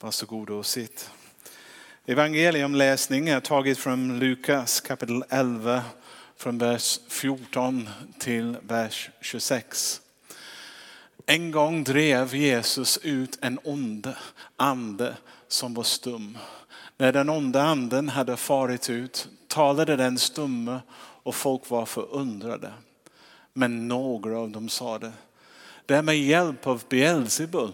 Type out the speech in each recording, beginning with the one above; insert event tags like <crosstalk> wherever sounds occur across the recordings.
Varsågod och sitt. Evangeliumläsning är taget från Lukas kapitel 11 från vers 14 till vers 26. En gång drev Jesus ut en ond ande som var stum. När den onda anden hade farit ut talade den stumme och folk var förundrade. Men några av dem sade, det är med hjälp av Beelzebul,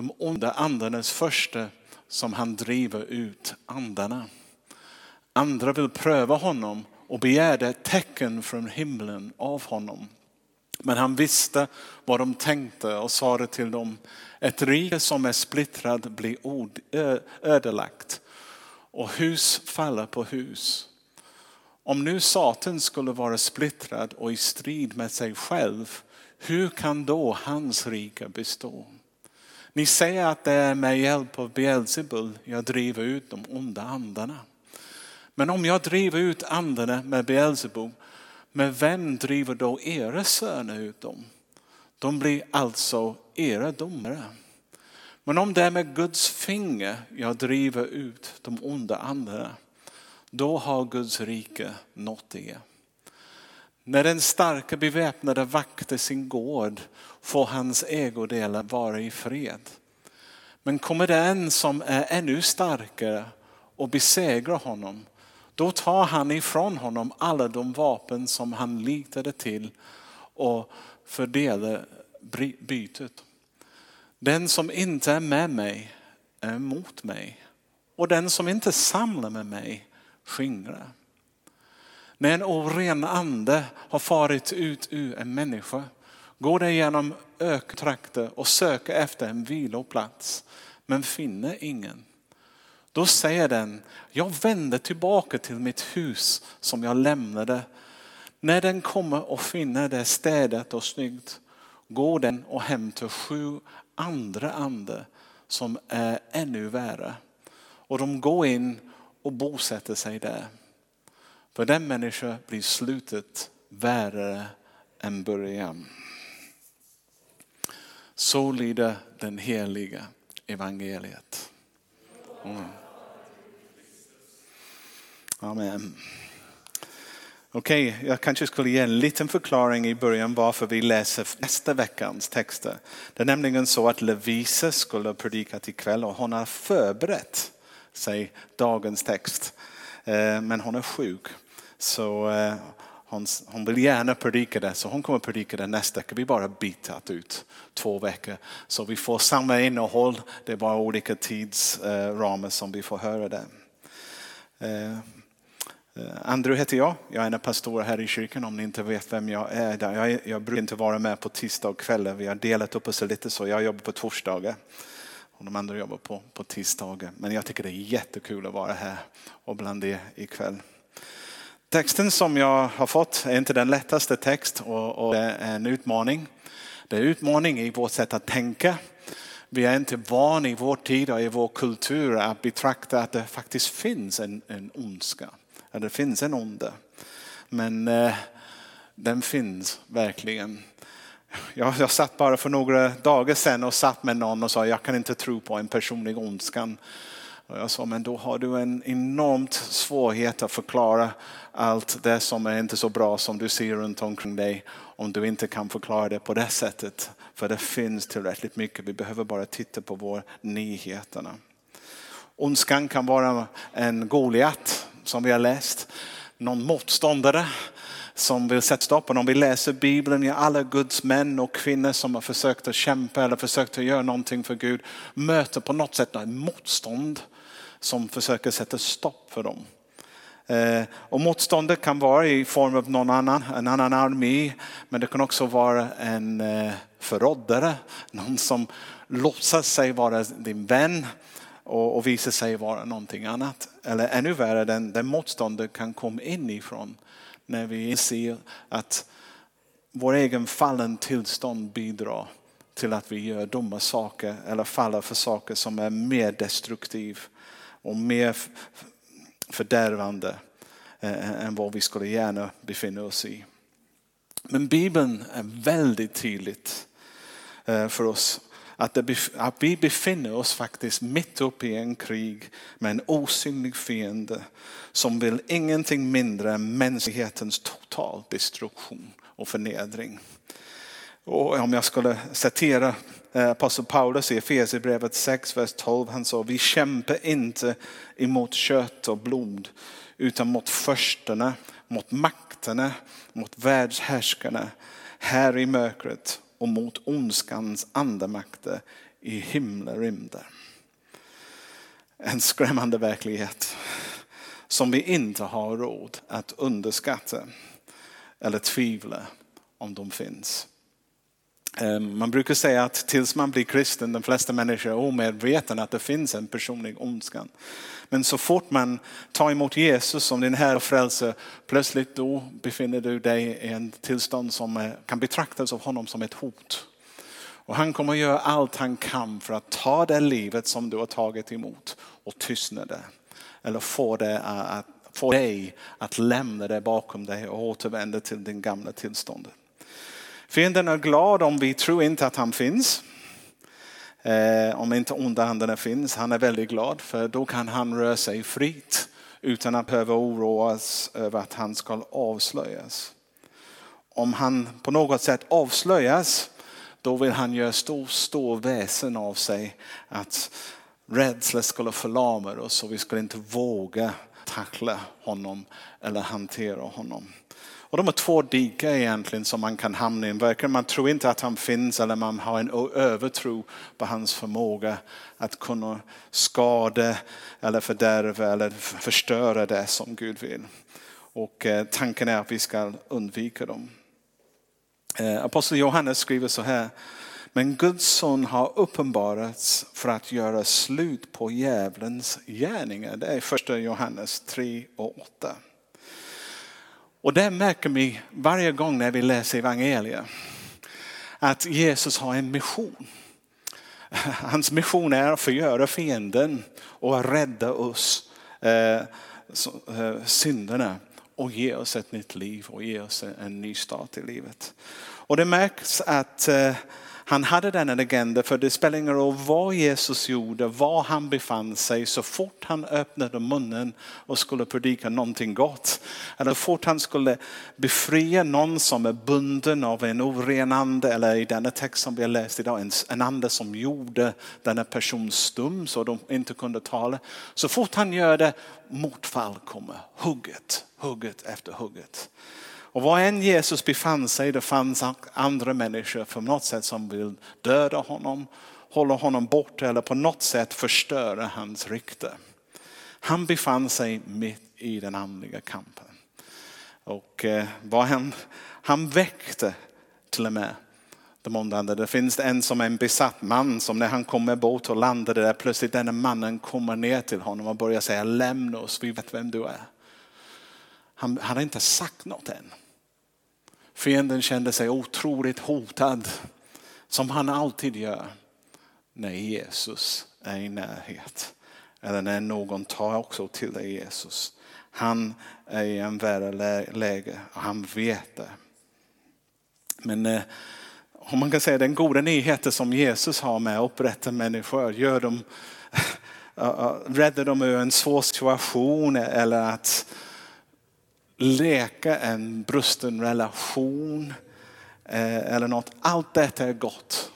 de onda andarnas första, som han driver ut andarna. Andra vill pröva honom och begärde ett tecken från himlen av honom. Men han visste vad de tänkte och sade till dem, ett rike som är splittrat blir ödelagt och hus faller på hus. Om nu Satan skulle vara splittrad och i strid med sig själv, hur kan då hans rike bestå? Ni säger att det är med hjälp av Beelzebul jag driver ut de onda andarna. Men om jag driver ut andarna med Beelzebul, med vem driver då era söner ut dem? De blir alltså era domare. Men om det är med Guds finger jag driver ut de onda andarna, då har Guds rike nått er. När den starka beväpnade vakter sin gård får hans ägodelar vara i fred. Men kommer den som är ännu starkare och besegrar honom, då tar han ifrån honom alla de vapen som han litade till och fördelar bytet. Den som inte är med mig är emot mig och den som inte samlar med mig skingrar. När en oren ande har farit ut ur en människa går den genom öktrakter och söker efter en viloplats men finner ingen. Då säger den, jag vänder tillbaka till mitt hus som jag lämnade. När den kommer och finner det städat och snyggt går den och hämtar sju andra ande som är ännu värre. Och de går in och bosätter sig där. För den människan blir slutet värre än början. Så lyder den heliga evangeliet. Mm. Amen. Okej, okay, jag kanske skulle ge en liten förklaring i början varför vi läser nästa veckans texter. Det är nämligen så att Lovisa skulle predikat ikväll och hon har förberett sig dagens text. Eh, men hon är sjuk. Så eh, hon, hon vill gärna predika det, så hon kommer predika det nästa vecka. Vi bara bitat ut två veckor. Så vi får samma innehåll, det är bara olika tidsramar eh, som vi får höra det. Andrew heter jag, jag är en pastor här i kyrkan om ni inte vet vem jag är. Jag, jag brukar inte vara med på tisdagskvällar, vi har delat upp oss lite så. Jag jobbar på torsdagar och de andra jobbar på, på tisdagar. Men jag tycker det är jättekul att vara här och bland er ikväll. Texten som jag har fått är inte den lättaste text och, och det är en utmaning. Det är en utmaning i vårt sätt att tänka. Vi är inte vana i vår tid och i vår kultur att betrakta att det faktiskt finns en, en ondska. Att det finns en onde. Men eh, den finns verkligen. Jag, jag satt bara för några dagar sedan och satt med någon och sa jag kan inte tro på en personlig ondskan. Och jag sa, men då har du en enormt svårighet att förklara allt det som är inte så bra som du ser runt omkring dig. Om du inte kan förklara det på det sättet. För det finns tillräckligt mycket. Vi behöver bara titta på våra nyheterna. Ondskan kan vara en Goliat som vi har läst. Någon motståndare som vill sätta stopp. Och om vi läser Bibeln, ja, alla Guds män och kvinnor som har försökt att kämpa eller försökt att göra någonting för Gud möter på något sätt ett motstånd som försöker sätta stopp för dem. Eh, och motståndet kan vara i form av någon annan, en annan armé, men det kan också vara en eh, förrådare, någon som låtsas sig vara din vän och, och visar sig vara någonting annat. Eller ännu värre, den, den motståndet kan komma inifrån när vi ser att vår egen fallen tillstånd bidrar till att vi gör dumma saker eller faller för saker som är mer destruktiv och mer fördärvande än vad vi skulle gärna befinna oss i. Men Bibeln är väldigt tydligt eh, för oss att, det, att vi befinner oss faktiskt mitt uppe i en krig med en osynlig fiende som vill ingenting mindre än mänsklighetens total destruktion och förnedring. Och om jag skulle citera eh, apostel Paulus i Efesierbrevet 6, vers 12. Han sa, vi kämpar inte emot kött och blod utan mot försterna, mot makterna, mot världshärskarna här i mörkret och mot ondskans andemakter i himlarymden. En skrämmande verklighet som vi inte har råd att underskatta eller tvivla om de finns. Ehm, man brukar säga att tills man blir kristen, de flesta människor är omedvetna att det finns en personlig ondskan. Men så fort man tar emot Jesus som din Herre och frälsare, plötsligt då befinner du dig i en tillstånd som eh, kan betraktas av honom som ett hot. Och han kommer att göra allt han kan för att ta det livet som du har tagit emot och tystna det. Eller få, det att, få dig att lämna det bakom dig och återvända till din gamla tillstånd. Fienden är glad om vi tror inte att han finns. Eh, om inte onda andarna finns. Han är väldigt glad för då kan han röra sig fritt utan att behöva oroas över att han ska avslöjas. Om han på något sätt avslöjas då vill han göra stor, stor väsen av sig att rädsla skulle förlama oss och vi skulle inte våga tackla honom eller hantera honom. Och de är två diken egentligen som man kan hamna i. Verkligen man tror inte att han finns eller man har en övertro på hans förmåga att kunna skada eller fördärva eller förstöra det som Gud vill. Och eh, tanken är att vi ska undvika dem. Eh, aposteln Apostel Johannes skriver så här. Men Guds son har uppenbarats för att göra slut på djävulens gärningar. Det är första Johannes 3 och 8. Och det märker vi varje gång när vi läser evangeliet. Att Jesus har en mission. <laughs> Hans mission är att förgöra fienden och att rädda oss eh, eh, synderna och ge oss ett nytt liv och ge oss en ny start i livet. Och det märks att eh, han hade den agenda för det spelar ingen roll vad Jesus gjorde, var han befann sig. Så fort han öppnade munnen och skulle predika någonting gott. Eller så fort han skulle befria någon som är bunden av en oren ande. Eller i denna text som vi har läst idag, en, en ande som gjorde denna person stum så de inte kunde tala. Så fort han gör det, motfall kommer. Hugget, hugget efter hugget. Och var än Jesus befann sig, det fanns andra människor på något sätt som vill döda honom, hålla honom borta eller på något sätt förstöra hans rykte. Han befann sig mitt i den andliga kampen. Och eh, var han, han väckte till och med de ondande. Det finns en som är en besatt man som när han kommer bort och landar där plötsligt denna mannen kommer ner till honom och börjar säga lämna oss, vi vet vem du är. Han hade inte sagt något än. Fienden kände sig otroligt hotad, som han alltid gör när Jesus är i närhet. Eller när någon tar också till dig Jesus. Han är i en värre läge och han vet det. Men eh, om man kan säga den goda nyheten som Jesus har med att upprätta människor, gör dem, <laughs> räddar dem ur en svår situation eller att leka en brusten relation eh, eller något. Allt detta är gott.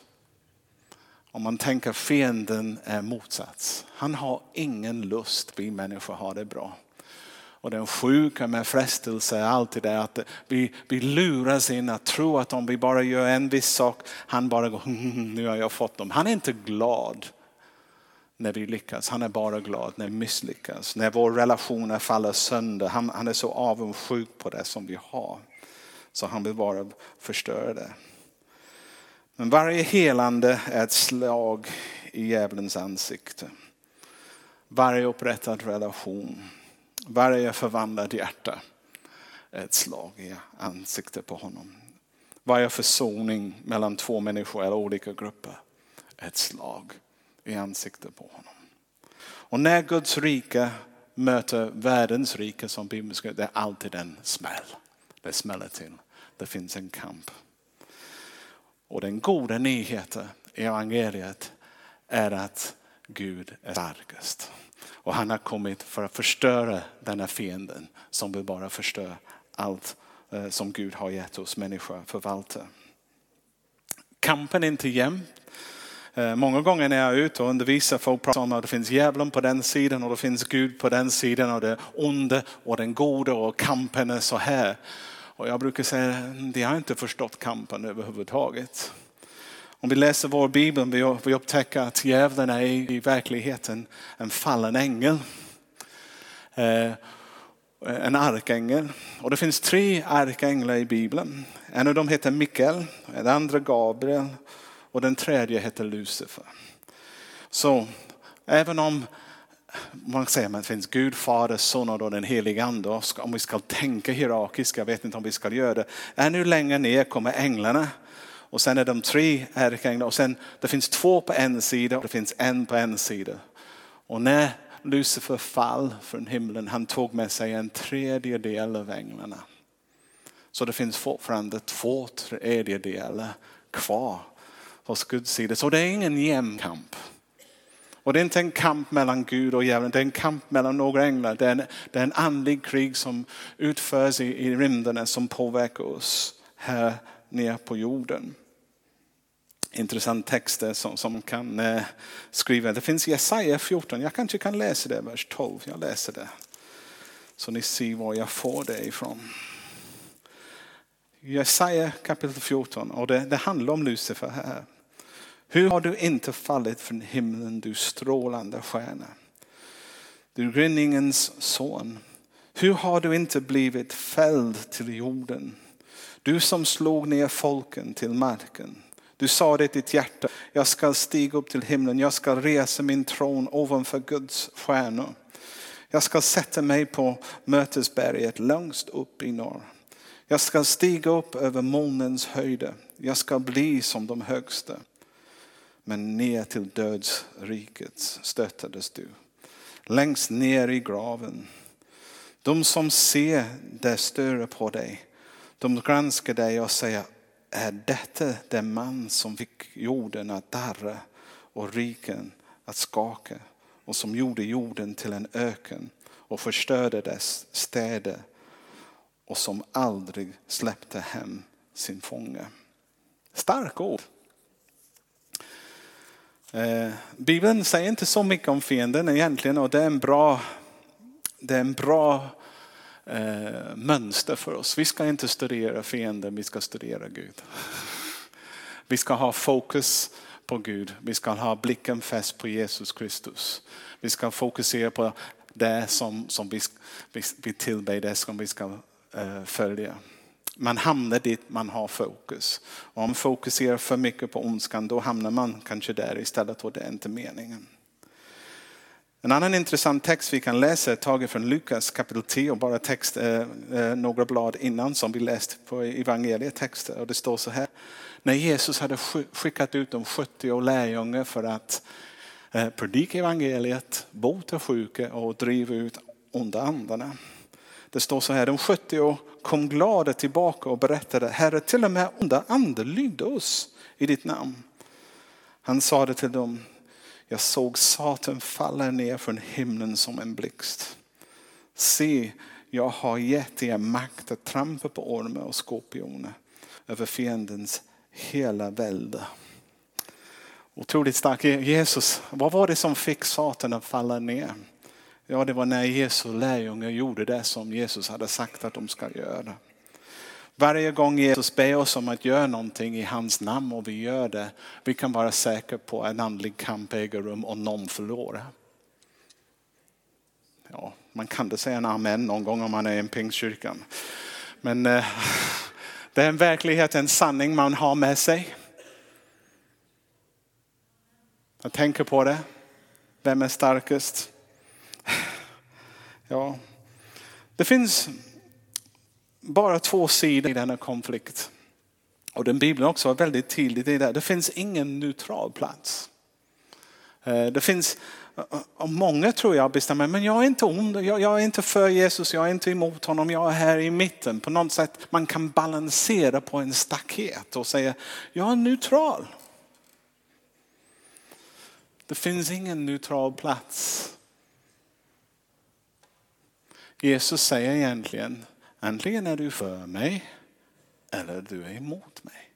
Om man tänker fienden är motsats. Han har ingen lust, vi människor har det bra. Och den sjuka med frestelse är alltid det att vi, vi luras in att tro att om vi bara gör en viss sak, han bara går, mm, mm, mm, nu har jag fått dem. Han är inte glad när vi lyckas. Han är bara glad när vi misslyckas. När vår relation faller sönder. Han, han är så avundsjuk på det som vi har. Så han vill bara förstöra det. Men varje helande är ett slag i djävulens ansikte. Varje upprättad relation, varje förvandlat hjärta är ett slag i ansiktet på honom. Varje försoning mellan två människor eller olika grupper är ett slag i ansiktet på honom. Och när Guds rike möter världens rike som Bibeln skriver, det är alltid en smäll. Det smäller till. Det finns en kamp. Och den goda nyheten i evangeliet är att Gud är starkast. Och han har kommit för att förstöra denna fienden som vill bara förstöra allt eh, som Gud har gett oss människor förvalta. Kampen är inte jämn. Eh, många gånger när jag är ute och undervisar folk pratar om att det finns djävulen på den sidan och det finns Gud på den sidan och det onde och den gode och kampen är så här. Och jag brukar säga att de har inte förstått kampen överhuvudtaget. Om vi läser vår bibel vi upptäcker att djävulen är i verkligheten en fallen ängel. Eh, en arkängel. Och det finns tre arkänglar i bibeln. En av dem heter Mikael, den andra Gabriel och den tredje heter Lucifer. Så även om man säger att det finns Gud, Fader, Son och den helige Ande. Om vi ska tänka hierarkiskt, jag vet inte om vi ska göra det. Ännu längre ner kommer änglarna. Och sen är de tre ärkeänglar och sen det finns två på en sida och det finns en på en sida. Och när Lucifer fall från himlen, han tog med sig en tredjedel av änglarna. Så det finns fortfarande två tredjedelar kvar hos Guds sida. Så det är ingen jämn kamp. Och det är inte en kamp mellan Gud och djävulen, det är en kamp mellan några änglar. Det är en, det är en andlig krig som utförs i, i rymden som påverkar oss här nere på jorden. Intressant texter som, som kan eh, skriva. Det finns Jesaja 14, jag kanske kan läsa det, vers 12. Jag läser det. Så ni ser var jag får det ifrån. Jesaja kapitel 14 och det, det handlar om Lucifer här. Hur har du inte fallit från himlen du strålande stjärna? Du grinningens son. Hur har du inte blivit fälld till jorden? Du som slog ner folken till marken. Du sa det i ditt hjärta, jag ska stiga upp till himlen, jag ska resa min tron ovanför Guds stjärnor. Jag ska sätta mig på mötesberget längst upp i norr. Jag ska stiga upp över molnens höjder. Jag ska bli som de högsta. Men ner till dödsriket stöttades du. Längst ner i graven. De som ser det större på dig. De granskar dig och säger, är detta den man som fick jorden att darra och riken att skaka och som gjorde jorden till en öken och förstörde dess städer och som aldrig släppte hem sin fånge. Starka ord. Eh, Bibeln säger inte så mycket om fienden egentligen och det är en bra, det är en bra eh, mönster för oss. Vi ska inte studera fienden, vi ska studera Gud. Vi ska ha fokus på Gud. Vi ska ha blicken fäst på Jesus Kristus. Vi ska fokusera på det som, som vi, vi, vi tillber, det som vi ska eh, följa. Man hamnar dit man har fokus. Och om man fokuserar för mycket på ondskan då hamnar man kanske där istället och det är inte meningen. En annan intressant text vi kan läsa är taget från Lukas kapitel 10, bara text eh, eh, några blad innan som vi läst på evangelietexter. Och det står så här. När Jesus hade skickat ut de 70 lärjungar för att eh, predika evangeliet, bota sjuka och driva ut onda andarna. Det står så här, de 70 kom glada tillbaka och berättade, Herre till och med onda andar lydde oss i ditt namn. Han sade till dem, jag såg Satan falla ner från himlen som en blixt. Se, jag har gett er makt att trampa på ormar och skorpioner över fiendens hela välde. Otroligt starkt. Jesus, vad var det som fick Satan att falla ner? Ja, det var när Jesu lärjungar gjorde det som Jesus hade sagt att de ska göra. Varje gång Jesus ber oss om att göra någonting i hans namn och vi gör det, vi kan vara säkra på att en andlig kamp äger rum och någon förlorar. Ja, man kan inte säga en amen någon gång om man är i en pingstkyrkan. Men eh, det är en verklighet, en sanning man har med sig. Jag tänker på det. Vem är starkast? Ja, det finns bara två sidor i denna konflikt. Och den Bibeln också var väldigt tydlig i det. Det finns ingen neutral plats. Eh, det finns, och många tror jag bestämmer, men jag är inte ond, jag, jag, är inte för Jesus, jag är inte emot honom, jag är här i mitten. På något sätt man kan balansera på en staket och säga, jag är neutral. Det finns ingen neutral plats. Jesus säger egentligen, antingen är du för mig eller du är emot mig.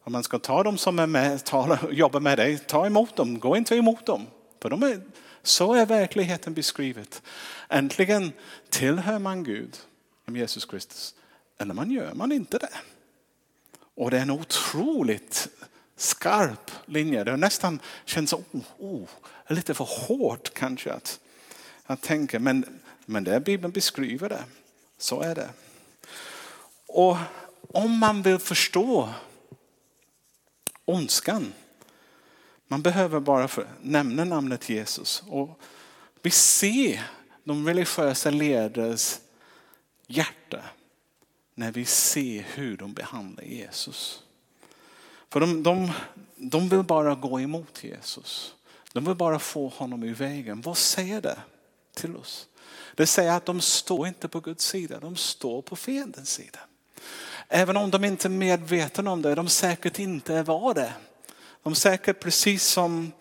Om man ska ta dem som är med, tala, jobbar med dig, ta emot dem, gå inte emot dem. För de är, så är verkligheten beskrivet. Äntligen tillhör man Gud, Jesus Kristus, eller man gör man inte det. Och det är en otroligt skarp linje. Det nästan känns oh, oh, lite för hårt kanske att, att tänka. Men, men det Bibeln beskriver det. Så är det. Och om man vill förstå ondskan. Man behöver bara nämna namnet Jesus. Och vi ser de religiösa ledares hjärta när vi ser hur de behandlar Jesus. För de, de, de vill bara gå emot Jesus. De vill bara få honom i vägen. Vad säger det till oss? Det säger att de står inte på Guds sida, de står på fiendens sida. Även om de inte är medvetna om det, de säkert inte var det. De säkert precis som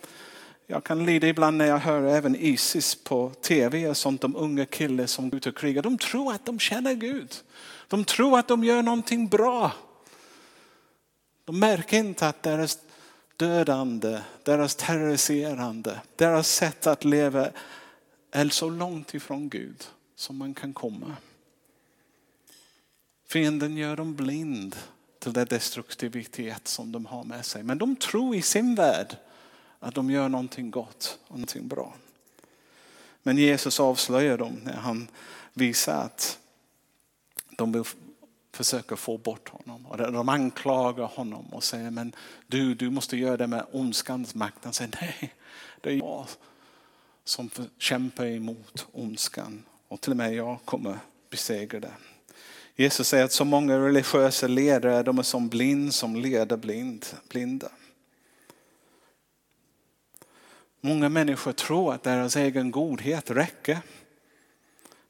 jag kan lida ibland när jag hör även Isis på tv och sånt, de unga killar som går ut och krigar. De tror att de känner Gud. De tror att de gör någonting bra. De märker inte att deras dödande, deras terroriserande, deras sätt att leva eller så långt ifrån Gud som man kan komma. Fienden gör dem blind till den destruktivitet som de har med sig. Men de tror i sin värld att de gör någonting gott och någonting bra. Men Jesus avslöjar dem när han visar att de vill försöka få bort honom. Och de anklagar honom och säger men du, du måste göra det med ondskans makt. Han säger nej, det är jag som kämpar emot ondskan. Och till och med jag kommer besegra det. Jesus säger att så många religiösa ledare de är som blind som leder blind, blinda. Många människor tror att deras egen godhet räcker.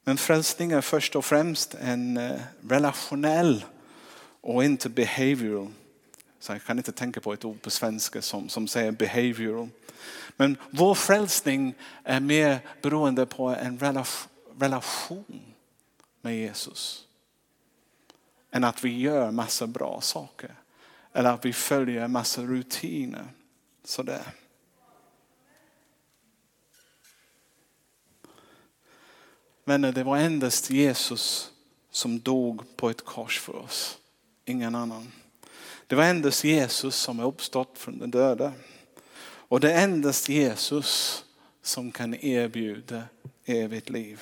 Men frälsning är först och främst en eh, relationell och inte behavioral. Så jag kan inte tänka på ett ord på svenska som, som säger behavioral. Men vår frälsning är mer beroende på en relation med Jesus än att vi gör massa bra saker. Eller att vi följer massa rutiner. Sådär. Vänner, det var endast Jesus som dog på ett kors för oss. Ingen annan. Det var endast Jesus som är uppstått från de döda. Och det är endast Jesus som kan erbjuda evigt liv.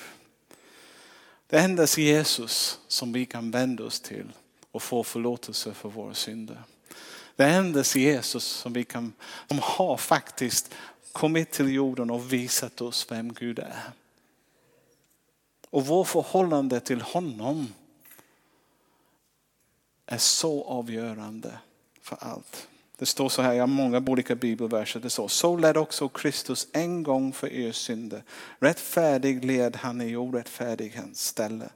Det är endast Jesus som vi kan vända oss till och få förlåtelse för våra synder. Det är endast Jesus som vi kan, som har faktiskt kommit till jorden och visat oss vem Gud är. Och vår förhållande till honom är så avgörande för allt. Det står så här, jag har många olika bibelverser. Det står, så led också Kristus en gång för er synder. Rättfärdig led han i orättfärdighetens ställe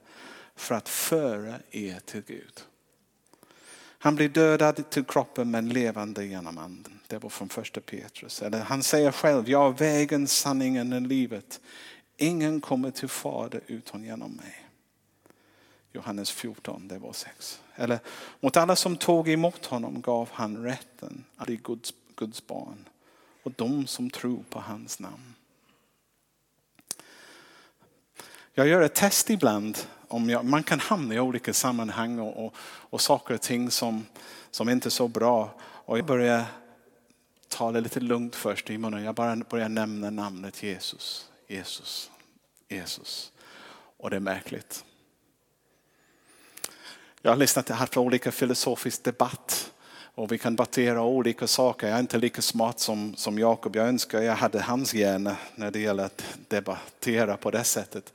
för att föra er till Gud. Han blir dödad till kroppen men levande genom anden. Det var från första Petrus. Eller han säger själv, jag är vägen, sanningen och livet. Ingen kommer till Fader utan genom mig. Johannes 14, det var 6. Eller mot alla som tog emot honom gav han rätten att bli Guds, Guds barn och de som tror på hans namn. Jag gör ett test ibland. Om jag, man kan hamna i olika sammanhang och, och, och saker och ting som, som inte är så bra. Och jag börjar ta det lite lugnt först i munnen. Jag bara börjar nämna namnet Jesus. Jesus, Jesus. Och det är märkligt. Jag har lyssnat haft olika filosofisk debatt och vi kan debattera olika saker. Jag är inte lika smart som, som Jakob. Jag önskar jag hade hans hjärna när det gäller att debattera på det sättet.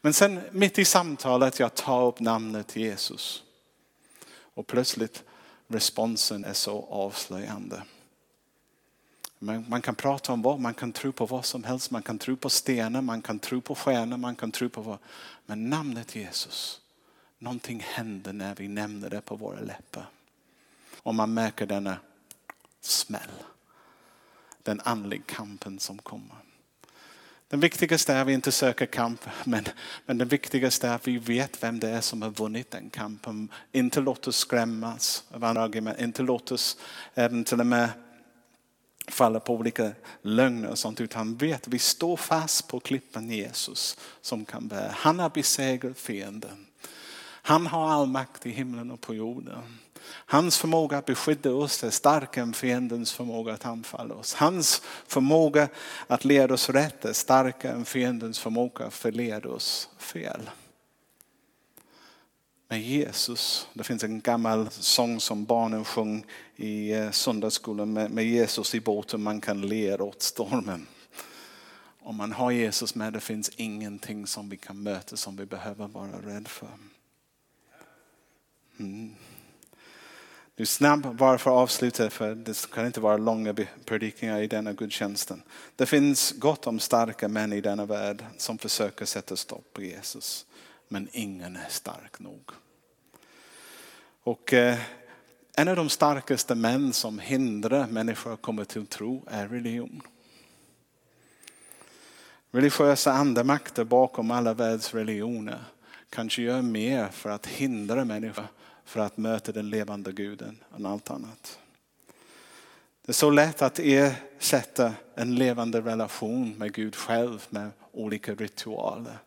Men sen mitt i samtalet jag tar upp namnet Jesus. Och plötsligt responsen är så avslöjande. Man, man kan prata om vad, man kan tro på vad som helst. Man kan tro på stenar, man kan tro på stjärnor, man kan tro på vad. Men namnet Jesus Någonting händer när vi nämner det på våra läppar. Och man märker denna smäll. den andliga kampen som kommer. Den viktigaste är att vi inte söker kamp, men, men det viktigaste är att vi vet vem det är som har vunnit den kampen. Inte låt oss skrämmas av andra argument, inte låt oss även till och med falla på olika lögner och sånt, utan vet att vi står fast på klippan Jesus som kan bära. Han har besegrat fienden. Han har all makt i himlen och på jorden. Hans förmåga att beskydda oss är starkare än fiendens förmåga att anfalla oss. Hans förmåga att leda oss rätt är starkare än fiendens förmåga att förleda oss fel. Men Jesus, det finns en gammal sång som barnen sjöng i eh, söndagsskolan med Jesus i båten, man kan le åt stormen. Om man har Jesus med, det finns ingenting som vi kan möta som vi behöver vara rädda för. Mm. Nu snabb bara för att avsluta, för det kan inte vara långa predikningar i denna gudstjänsten. Det finns gott om starka män i denna värld som försöker sätta stopp på Jesus. Men ingen är stark nog. Och eh, en av de starkaste män som hindrar människor att komma till tro är religion. Religiösa andemakter bakom alla världsreligioner kanske gör mer för att hindra människor för att möta den levande guden än allt annat. Det är så lätt att ersätta en levande relation med Gud själv med olika ritualer,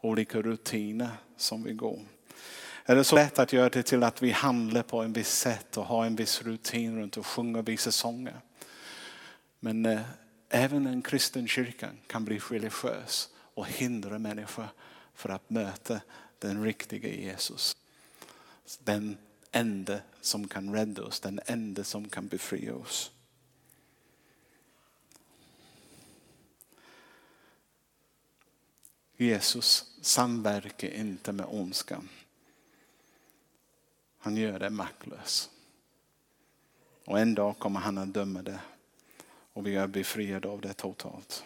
olika rutiner som vi går. Är det så lätt att göra det till att vi handlar på en viss sätt och har en viss rutin runt och sjunger vissa sånger. Men eh, även en kristen kyrka kan bli religiös och hindra människor för att möta den riktiga Jesus. Den enda som kan rädda oss, den enda som kan befria oss. Jesus samverkar inte med ondskan. Han gör det maktlös. Och en dag kommer han att döma det. Och vi är befriade av det totalt.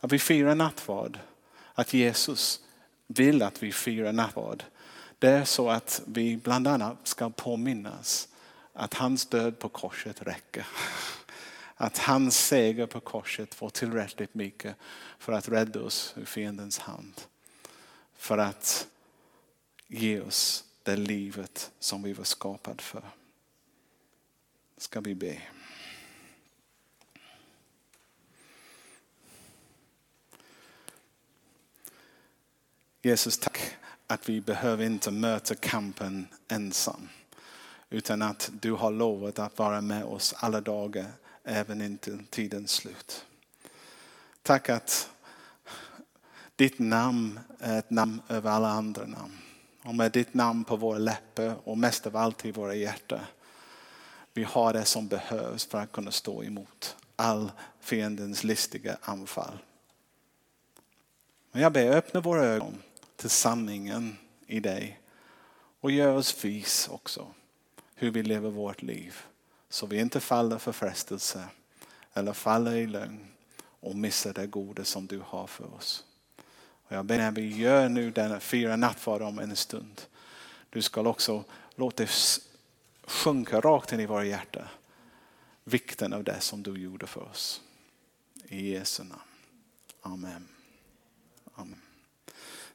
Att vi firar nattvard, att Jesus vill att vi firar nattvard. Det är så att vi bland annat ska påminnas att hans död på korset räcker. <laughs> Att hans seger på korset var tillräckligt mycket för att rädda oss ur fiendens hand. För att ge oss det livet som vi var skapade för. Ska vi be. Jesus, tack att vi behöver inte möta kampen ensam. Utan att du har lovat att vara med oss alla dagar, även intill tidens slut. Tack att ditt namn är ett namn över alla andra namn. Och med ditt namn på våra läppar och mest av allt i våra hjärtan. Vi har det som behövs för att kunna stå emot all fiendens listiga anfall. Men jag ber öppna våra ögon till sanningen i dig och gör oss vis också hur vi lever vårt liv. Så vi inte faller för frestelse eller faller i lögn och missar det goda som du har för oss. Och jag ber när vi gör nu denna fyra nattvard om en stund. Du ska också låta det sjunka rakt in i våra hjärtan. Vikten av det som du gjorde för oss. I Jesu namn. Amen. Amen.